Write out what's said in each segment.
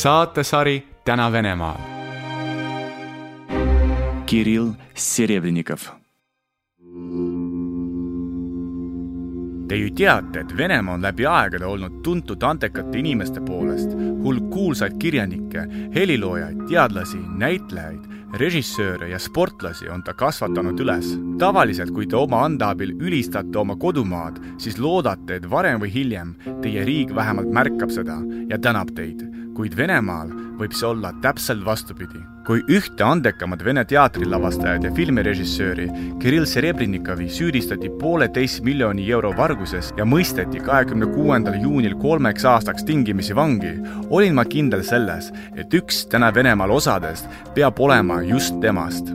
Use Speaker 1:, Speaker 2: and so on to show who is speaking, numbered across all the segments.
Speaker 1: saatesari Täna Venemaal.
Speaker 2: Kirill Serebrennikov.
Speaker 3: Te ju teate, et Venemaa on läbi aegade olnud tuntud andekate inimeste poolest. hulk kuulsaid kirjanikke, heliloojaid, teadlasi, näitlejaid, režissööre ja sportlasi on ta kasvatanud üles. tavaliselt, kui te oma ande abil ülistate oma kodumaad, siis loodate, et varem või hiljem teie riik vähemalt märkab seda ja tänab teid kuid Venemaal võib see olla täpselt vastupidi. kui ühte andekamat Vene teatrilavastajat ja filmirežissööri Kirill Serebrinikovi süüdistati pooleteist miljoni euro varguses ja mõisteti kahekümne kuuendal juunil kolmeks aastaks tingimisi vangi, olin ma kindel selles, et üks täna Venemaal osadest peab olema just temast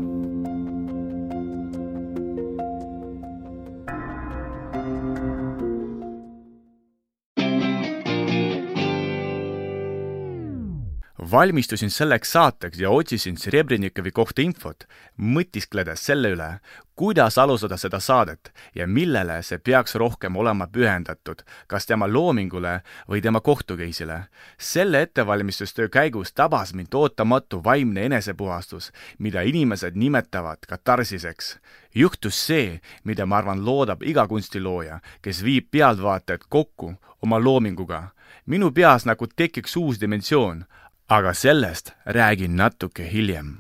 Speaker 3: valmistusin selleks saateks ja otsisin Srebrenikovi kohta infot, mõtiskledes selle üle, kuidas alustada seda saadet ja millele see peaks rohkem olema pühendatud, kas tema loomingule või tema kohtukeisile. selle ettevalmistustöö käigus tabas mind ootamatu vaimne enesepuhastus, mida inimesed nimetavad katarsiseks. juhtus see, mida ma arvan, loodab iga kunstilooja, kes viib pealtvaatajad kokku oma loominguga. minu peas nagu tekiks uus dimensioon aga sellest räägin natuke hiljem.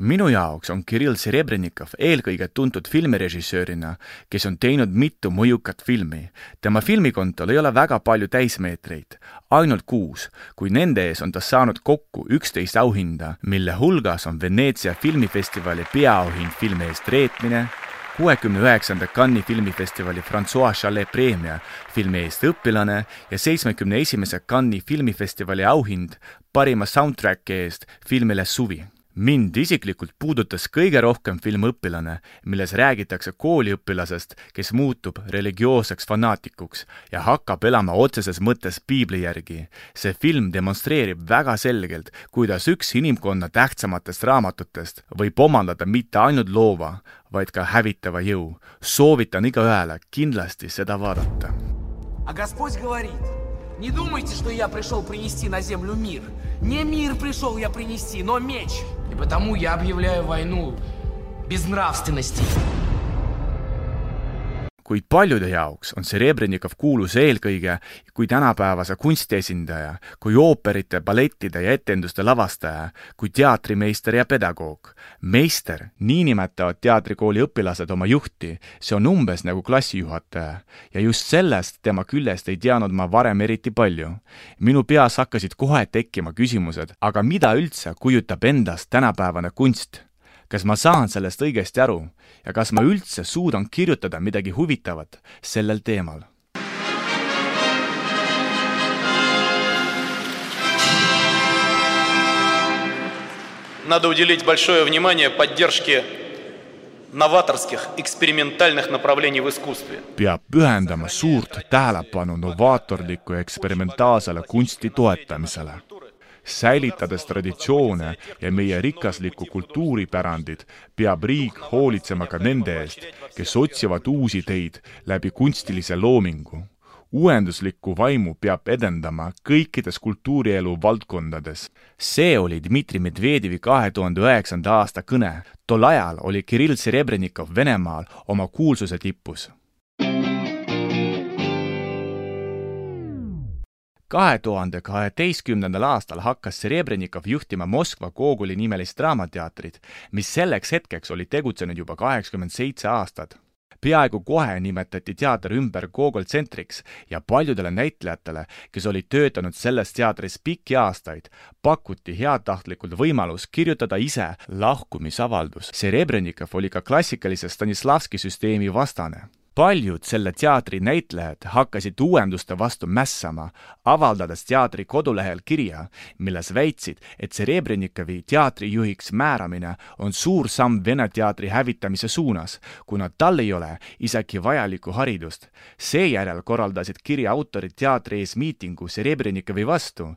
Speaker 3: minu jaoks on Kirill Serebrennikov eelkõige tuntud filmirežissöörina, kes on teinud mitu mõjukat filmi. tema filmikontol ei ole väga palju täismeetreid, ainult kuus, kuid nende ees on ta saanud kokku üksteist auhinda, mille hulgas on Veneetsia filmifestivali peaauhind filmi eest reetmine, kuuekümne üheksanda Cannes'i filmifestivali Francois Chalet preemia filmi eest õpilane ja seitsmekümne esimese Cannes'i filmifestivali auhind parima soundtrack'i eest filmile Suvi mind isiklikult puudutas kõige rohkem film Õpilane, milles räägitakse kooliõpilasest, kes muutub religioosseks fanaatikuks ja hakkab elama otseses mõttes piibli järgi. see film demonstreerib väga selgelt, kuidas üks inimkonna tähtsamatest raamatutest võib omandada mitte ainult loova, vaid ka hävitava jõu. soovitan igaühele kindlasti seda vaadata.
Speaker 4: А Господь говорит, не думайте, что я пришел принести на землю мир. Не мир пришел я принести, но меч. Потому я объявляю войну безнравственности.
Speaker 3: Kuid paljude jaoks on Serebrennikov kuulus eelkõige kui tänapäevase kunsti esindaja, kui ooperite, ballettide ja etenduste lavastaja, kui teatrimeister ja pedagoog. meister, nii nimetavad teatrikooli õpilased oma juhti, see on umbes nagu klassijuhataja. ja just sellest tema küljest ei teadnud ma varem eriti palju. minu peas hakkasid kohe tekkima küsimused, aga mida üldse kujutab endast tänapäevane kunst kas ma saan sellest õigesti aru ja kas ma üldse suudan kirjutada midagi huvitavat sellel teemal?
Speaker 5: Надо уделить большое внимание поддержке новаторских экспериментальных направлений в искусстве.
Speaker 3: peab pühendama suurt tähelepanu novaatorliku ja eksperimentaalsele kunsti toetamisele säilitades traditsioone ja meie rikaslikku kultuuripärandit, peab riik hoolitsema ka nende eest, kes otsivad uusi teid läbi kunstilise loomingu. uuenduslikku vaimu peab edendama kõikides kultuurielu valdkondades. see oli Dmitri Medvedjevi kahe tuhande üheksanda aasta kõne. tol ajal oli Kirill Serebrennikov Venemaal oma kuulsuse tipus kahe tuhande kaheteistkümnendal aastal hakkas Serebrennikov juhtima Moskva Gogoli nimelist draamateatrit, mis selleks hetkeks oli tegutsenud juba kaheksakümmend seitse aastat. peaaegu kohe nimetati teater ümber Gogol tsentriks ja paljudele näitlejatele, kes olid töötanud selles teatris pikki aastaid, pakuti heatahtlikult võimalus kirjutada ise lahkumisavaldus. Serebrennikov oli ka klassikalise Stanislavski süsteemi vastane paljud selle teatri näitlejad hakkasid uuenduste vastu mässama, avaldades teatri kodulehel kirja, milles väitsid, et Serebrenikovi teatrijuhiks määramine on suur samm Vene teatri hävitamise suunas, kuna tal ei ole isegi vajalikku haridust. seejärel korraldasid kirja autorid teatri ees miitingu Serebrenikovi vastu.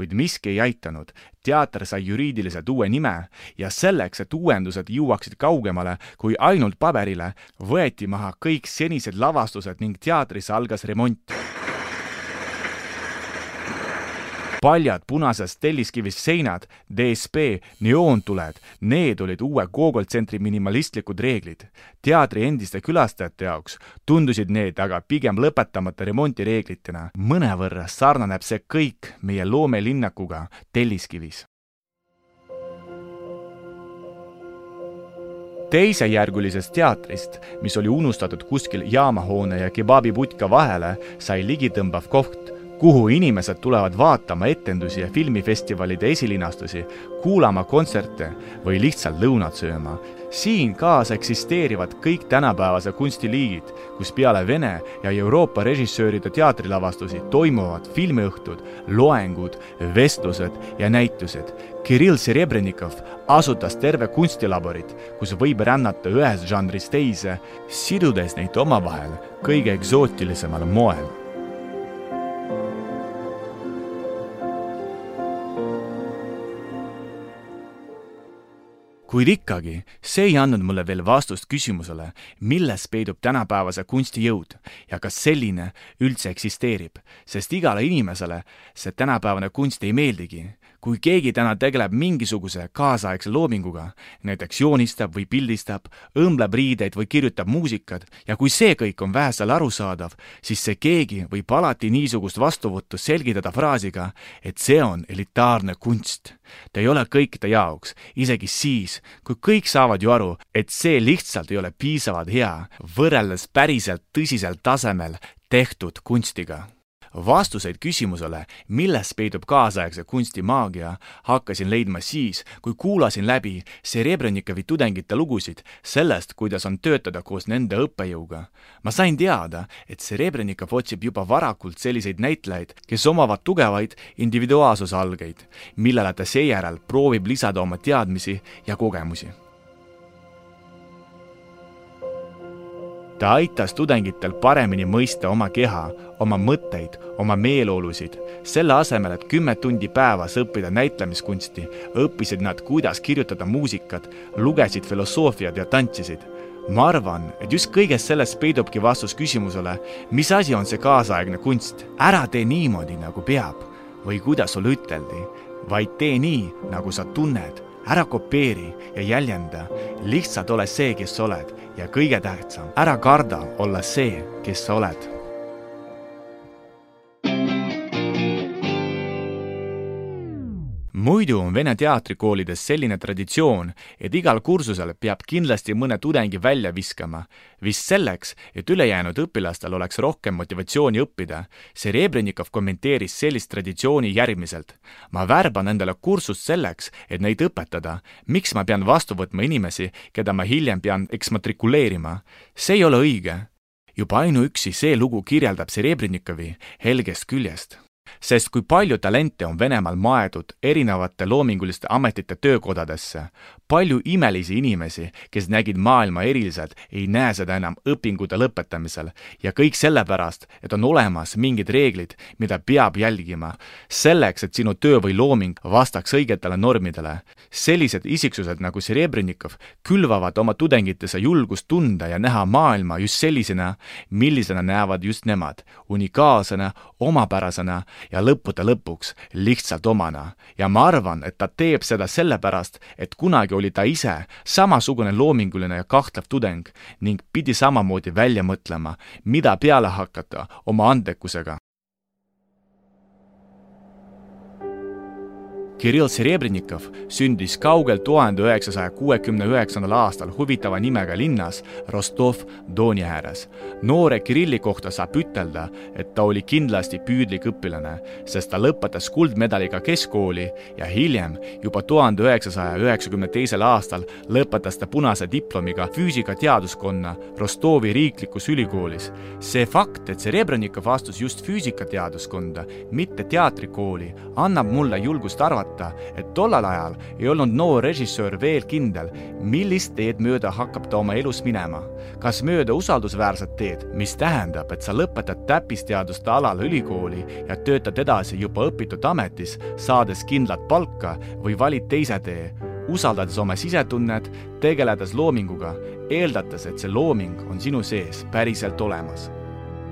Speaker 3: Kuid miski ei aitanud. teater sai juriidiliselt uue nime ja selleks, et uuendused jõuaksid kaugemale kui ainult paberile, võeti maha kõik senised lavastused ning teatris algas remont paljad punasest telliskivist seinad, DSP, neoontuled, need olid uue Gogol tsentri minimalistlikud reeglid. teatri endiste külastajate jaoks tundusid need aga pigem lõpetamata remondireeglitena. mõnevõrra sarnaneb see kõik meie loomelinnakuga Telliskivis. teisejärgulisest teatrist, mis oli unustatud kuskil jaamahoone ja kebabiputka vahele, sai ligitõmbav koht kuhu inimesed tulevad vaatama etendusi ja filmifestivalide esilinastusi, kuulama kontserte või lihtsalt lõunat sööma. siin kaasa eksisteerivad kõik tänapäevase kunstiliigid, kus peale Vene ja Euroopa režissööride teatrilavastusi toimuvad filmiõhtud, loengud, vestlused ja näitused. Kirill Serebrennikov asutas terve kunstilaborit, kus võib rännata ühest žanrist teise, sidudes neid omavahel kõige eksootilisemal moel kuid ikkagi, see ei andnud mulle veel vastust küsimusele, milles peidub tänapäevase kunsti jõud ja kas selline üldse eksisteerib, sest igale inimesele see tänapäevane kunst ei meeldigi kui keegi täna tegeleb mingisuguse kaasaegse loominguga, näiteks joonistab või pildistab, õmbleb riideid või kirjutab muusikat ja kui see kõik on vähesele arusaadav, siis see keegi võib alati niisugust vastuvõttu selgitada fraasiga, et see on elitaarne kunst. ta ei ole kõikide jaoks, isegi siis, kui kõik saavad ju aru, et see lihtsalt ei ole piisavalt hea, võrreldes päriselt tõsisel tasemel tehtud kunstiga vastuseid küsimusele, milles peidub kaasaegse kunsti maagia, hakkasin leidma siis, kui kuulasin läbi Serebrenikovi tudengite lugusid sellest, kuidas on töötada koos nende õppejõuga. ma sain teada, et Serebrenikov otsib juba varakult selliseid näitlejaid, kes omavad tugevaid individuaalsuse algeid, millele ta seejärel proovib lisada oma teadmisi ja kogemusi ta aitas tudengitel paremini mõista oma keha, oma mõtteid, oma meeleolusid. selle asemel, et kümme tundi päevas õppida näitlemiskunsti, õppisid nad, kuidas kirjutada muusikat, lugesid filosoofiat ja tantsisid. ma arvan, et just kõiges selles peidubki vastus küsimusele, mis asi on see kaasaegne kunst. ära tee niimoodi, nagu peab või kuidas sulle üteldi, vaid tee nii, nagu sa tunned ära kopeeri ja jäljenda, lihtsalt ole see, kes oled ja kõige tähtsam, ära karda olla see, kes sa oled muidu on vene teatrikoolides selline traditsioon, et igal kursusel peab kindlasti mõne tudengi välja viskama, vist selleks, et ülejäänud õpilastel oleks rohkem motivatsiooni õppida. Serebrennikov kommenteeris sellist traditsiooni järgmiselt. ma värban endale kursust selleks, et neid õpetada. miks ma pean vastu võtma inimesi, keda ma hiljem pean eksmatrikuleerima? see ei ole õige juba ainuüksi see lugu kirjeldab Serebrenikovi helgest küljest sest kui palju talente on Venemaal maetud erinevate loominguliste ametite töökodadesse, palju imelisi inimesi, kes nägid maailma eriliselt, ei näe seda enam õpingute lõpetamisel ja kõik sellepärast, et on olemas mingid reeglid, mida peab jälgima, selleks, et sinu töö või looming vastaks õigetele normidele. sellised isiksused nagu Serebrennikov külvavad oma tudengitesse julgust tunda ja näha maailma just sellisena, millisena näevad just nemad, unikaalsena, omapärasena ja lõppude lõpuks lihtsalt omana. ja ma arvan, et ta teeb seda sellepärast, et kunagi oli ta ise samasugune loominguline ja kahtlev tudeng ning pidi samamoodi välja mõtlema, mida peale hakata oma andekusega. Kirill Serebrennikov sündis kaugel tuhande üheksasaja kuuekümne üheksandal aastal huvitava nimega linnas Rostov-Doni ääres. noore Kirilli kohta saab ütelda, et ta oli kindlasti püüdlik õpilane, sest ta lõpetas kuldmedaliga keskkooli ja hiljem, juba tuhande üheksasaja üheksakümne teisel aastal lõpetas ta punase diplomiga füüsikateaduskonna Rostovi riiklikus ülikoolis. see fakt, et Serebrennikov astus just füüsikateaduskonda, mitte teatrikooli, annab mulle julgust arvata, arvata, et tollel ajal ei olnud noor režissöör veel kindel, millist teed mööda hakkab ta oma elus minema. kas mööda usaldusväärset teed, mis tähendab, et sa lõpetad täppisteaduste alal ülikooli ja töötad edasi juba õpitud ametis, saades kindlat palka või valid teise tee, usaldades oma sisetunnet, tegeledes loominguga, eeldates, et see looming on sinu sees päriselt olemas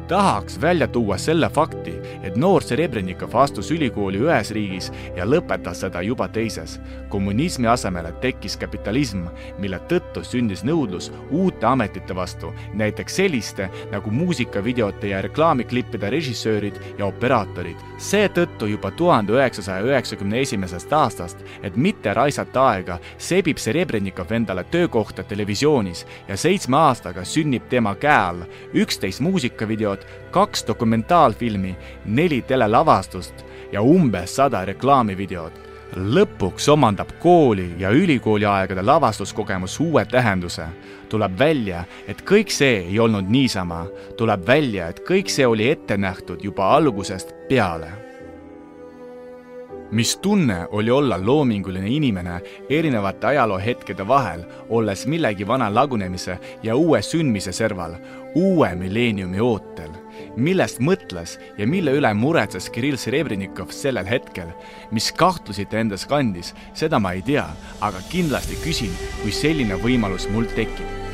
Speaker 3: tahaks välja tuua selle fakti, et noor Serebrennikov astus ülikooli ühes riigis ja lõpetas seda juba teises. kommunismi asemele tekkis kapitalism, mille tõttu sündis nõudlus uute ametite vastu, näiteks selliste nagu muusikavideote ja reklaamiklippide režissöörid ja operaatorid. seetõttu juba tuhande üheksasaja üheksakümne esimesest aastast, et mitte raisata aega, sebib Serebrennikov endale töökohta televisioonis ja seitsme aastaga sünnib tema käe all üksteist muusikavideot, videot, kaks dokumentaalfilmi, neli telelavastust ja umbes sada reklaamivideot. Lõpuks omandab kooli ja ülikooli aegade lavastuskogemus uue tähenduse. tuleb välja, et kõik see ei olnud niisama. tuleb välja, et kõik see oli ette nähtud juba algusest peale mis tunne oli olla loominguline inimene erinevate ajaloohetkede vahel, olles millegi vana lagunemise ja uue sündmise serval, uue milleeniumi ootel. Millest mõtles ja mille üle muretses Kirill Serebrennikov sellel hetkel, mis kahtlusi ta endas kandis, seda ma ei tea, aga kindlasti küsin, kui selline võimalus mul tekib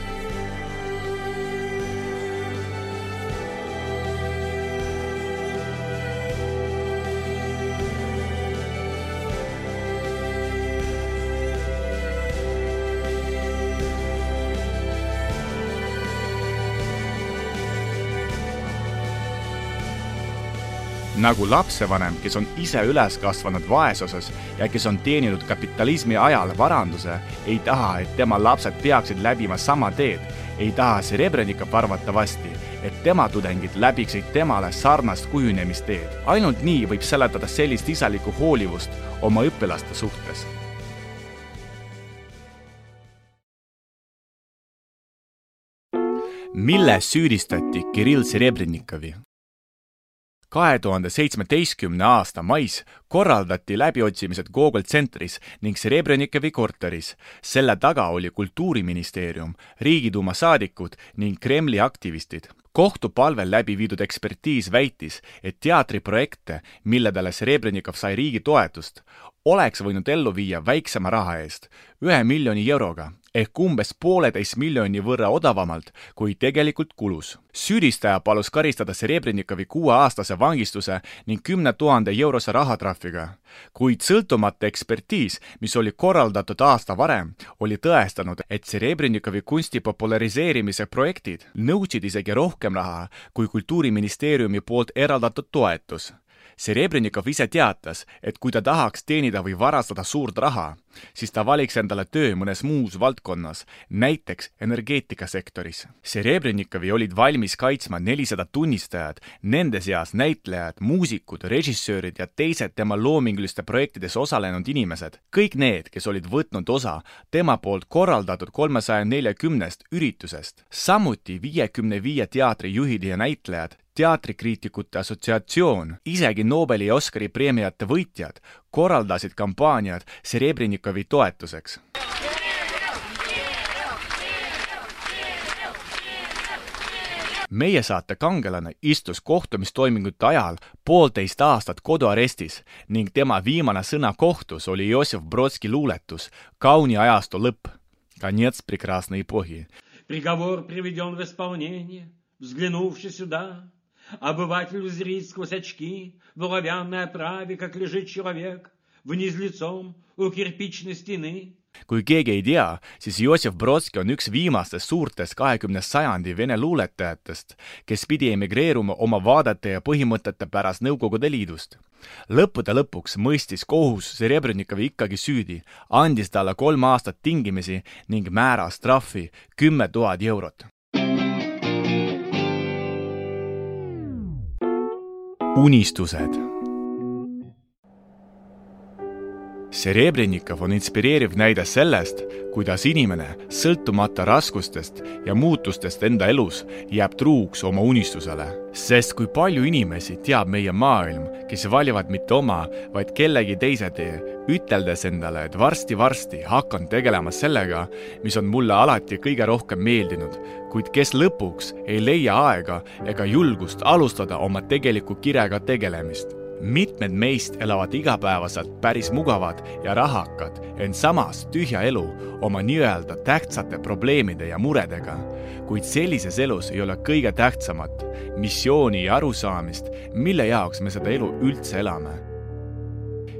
Speaker 3: nagu lapsevanem, kes on ise üles kasvanud vaesuses ja kes on teeninud kapitalismi ajal varanduse, ei taha, et tema lapsed peaksid läbima sama teed, ei taha Serebrennikov arvatavasti, et tema tudengid läbiksid temale sarnast kujunemisteed. ainult nii võib seletada sellist isalikku hoolivust oma õpilaste suhtes milles süüdistati Kirill Serebrenikovi? Kahe tuhande seitsmeteistkümne aasta mais korraldati läbiotsimised Google Centris ning Srebrenikovi korteris. selle taga oli Kultuuriministeerium, Riigiduuma saadikud ning Kremli aktivistid kohtu palvel läbi viidud ekspertiis väitis, et teatriprojekte, milledele Srebrenikov sai riigi toetust, oleks võinud ellu viia väiksema raha eest, ühe miljoni euroga ehk umbes pooleteist miljoni võrra odavamalt, kui tegelikult kulus. süüdistaja palus karistada Serebrenikovi kuueaastase vangistuse ning kümne tuhande eurose rahatrahviga. kuid sõltumatu ekspertiis, mis oli korraldatud aasta varem, oli tõestanud, et Serebrenikovi kunsti populariseerimise projektid nõudsid isegi rohkem raha kui Kultuuriministeeriumi poolt eraldatud toetus Serebrennikov ise teatas, et kui ta tahaks teenida või varastada suurt raha, siis ta valiks endale töö mõnes muus valdkonnas, näiteks energeetikasektoris. Serebrenikovi olid valmis kaitsma nelisada tunnistajat, nende seas näitlejad, muusikud, režissöörid ja teised tema loominguliste projektides osalenud inimesed. kõik need, kes olid võtnud osa tema poolt korraldatud kolmesaja neljakümnest üritusest. samuti viiekümne viie teatrijuhid ja näitlejad, teatrikriitikute assotsiatsioon, isegi Nobeli ja Oscari preemiate võitjad korraldasid kampaaniad Serebrenikovi toetuseks. meie saate kangelane istus kohtumistoimingute ajal poolteist aastat koduarestis ning tema viimane sõna kohtus oli Jossif Brodski luuletus Kauni ajastu lõpp. Конец прекрасной эпохи.
Speaker 6: Приговор приведен в исполнение, взглянувши сюда, Обыватель узрит сквозь очки в оловянной оправе, как лежит человек, вниз лицом у кирпичной стены.
Speaker 3: kui keegi ei tea, siis Jossif Brodski on üks viimastest suurtest kahekümnest sajandi vene luuletajatest, kes pidi emigreeruma oma vaadete ja põhimõtete pärast Nõukogude Liidust. lõppude lõpuks mõistis kohus Serebrenikovi ikkagi süüdi, andis talle kolm aastat tingimisi ning määras trahvi kümme tuhat eurot. unistused. Serebrennikov on inspireeriv näide sellest, kuidas inimene, sõltumata raskustest ja muutustest enda elus, jääb truuks oma unistusele. sest kui palju inimesi teab meie maailm, kes valivad mitte oma, vaid kellegi teise tee, üteldes endale, et varsti-varsti hakkan tegelema sellega, mis on mulle alati kõige rohkem meeldinud, kuid kes lõpuks ei leia aega ega julgust alustada oma tegeliku kirega tegelemist. mitmed meist elavad igapäevaselt päris mugavad ja rahakad, ent samas tühja elu oma nii-öelda tähtsate probleemide ja muredega. kuid sellises elus ei ole kõige tähtsamat missiooni ja arusaamist, mille jaoks me seda elu üldse elame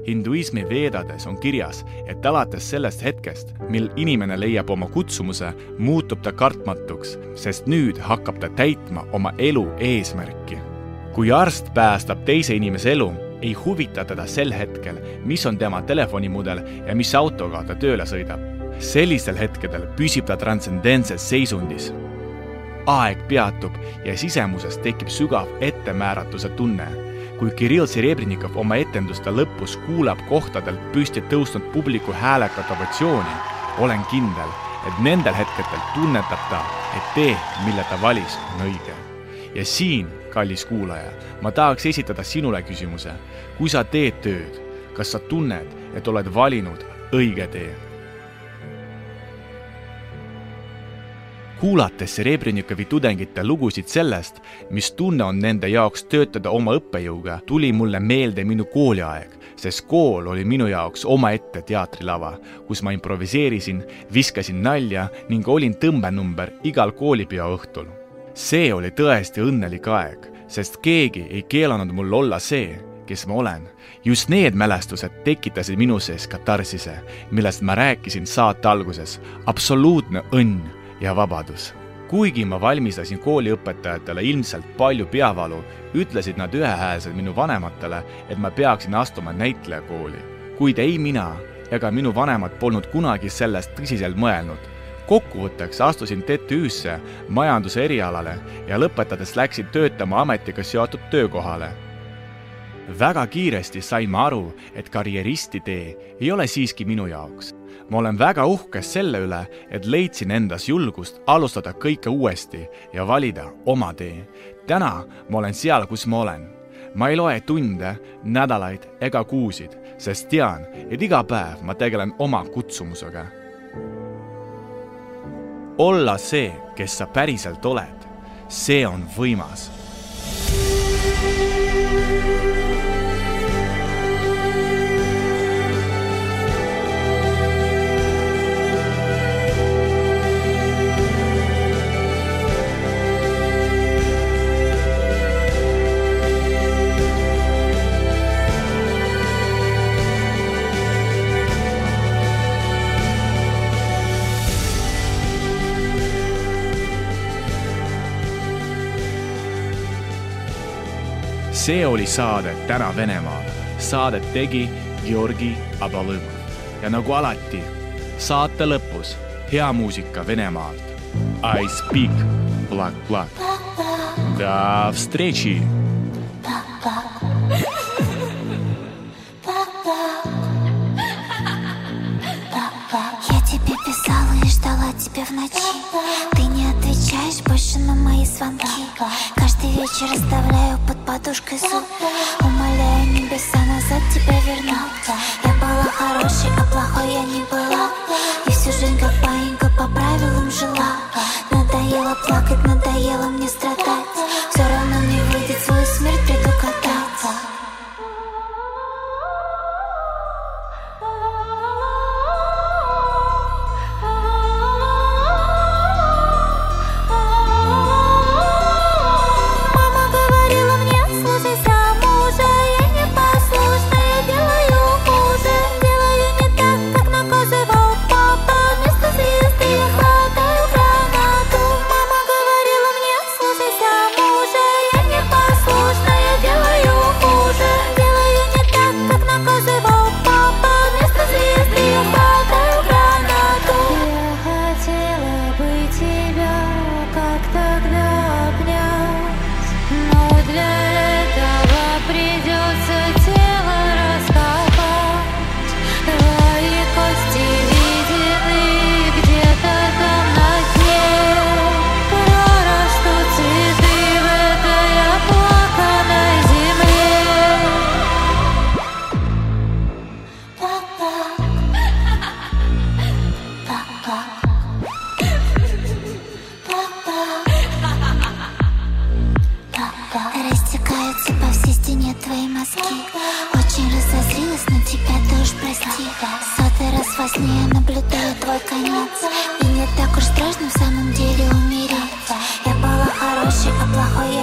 Speaker 3: hinduismi veedades on kirjas, et alates sellest hetkest, mil inimene leiab oma kutsumuse, muutub ta kartmatuks, sest nüüd hakkab ta täitma oma elu eesmärki. kui arst päästab teise inimese elu, ei huvita teda sel hetkel, mis on tema telefonimudel ja mis autoga ta tööle sõidab. sellistel hetkedel püsib ta transcendentses seisundis. aeg peatub ja sisemuses tekib sügav ettemääratuse tunne kui Kirill Serebrennikov oma etenduste lõpus kuulab kohtadelt püsti tõusnud publiku häälekat ovatsiooni, olen kindel, et nendel hetkedel tunnetab ta, et tee, mille ta valis, on õige. ja siin, kallis kuulaja, ma tahaks esitada sinule küsimuse. kui sa teed tööd, kas sa tunned, et oled valinud õige tee? Kuulates Serebrenikovi tudengite lugusid sellest, mis tunne on nende jaoks töötada oma õppejõuga, tuli mulle meelde minu kooliaeg, sest kool oli minu jaoks omaette teatrilava, kus ma improviseerisin, viskasin nalja ning olin tõmbenumber igal koolipeo õhtul. see oli tõesti õnnelik aeg, sest keegi ei keelanud mul olla see, kes ma olen. just need mälestused tekitasid minu sees katarsise, millest ma rääkisin saate alguses. absoluutne õnn ja vabadus. kuigi ma valmistasin kooliõpetajatele ilmselt palju peavalu, ütlesid nad ühehäälselt minu vanematele, et ma peaksin astuma näitlejakooli. kuid ei mina ega minu vanemad polnud kunagi sellest tõsiselt mõelnud kokkuvõtteks astusin TTÜ-sse majanduse erialale ja lõpetades läksin töötama ametiga seotud töökohale. väga kiiresti sain ma aru, et karjeristi tee ei ole siiski minu jaoks ma olen väga uhke selle üle, et leidsin endas julgust alustada kõike uuesti ja valida oma tee. täna ma olen seal, kus ma olen. ma ei loe tunde, nädalaid ega kuusid, sest tean, et iga päev ma tegelen oma kutsumusega. olla see, kes sa päriselt oled, see on võimas see oli saade Täna Venemaal. Saadet tegi Georgi Abalõmov ja nagu alati, saate lõpus hea muusika Venemaalt. I speak black black. До встречи!
Speaker 7: Я тебе писала и ждала тебя в ночи Ты не Отвечаешь больше на мои звонки. Каждый вечер оставляю под подушкой зуб Умоляю небеса назад тебя вернуть Я была хорошей, а плохой я не была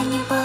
Speaker 7: не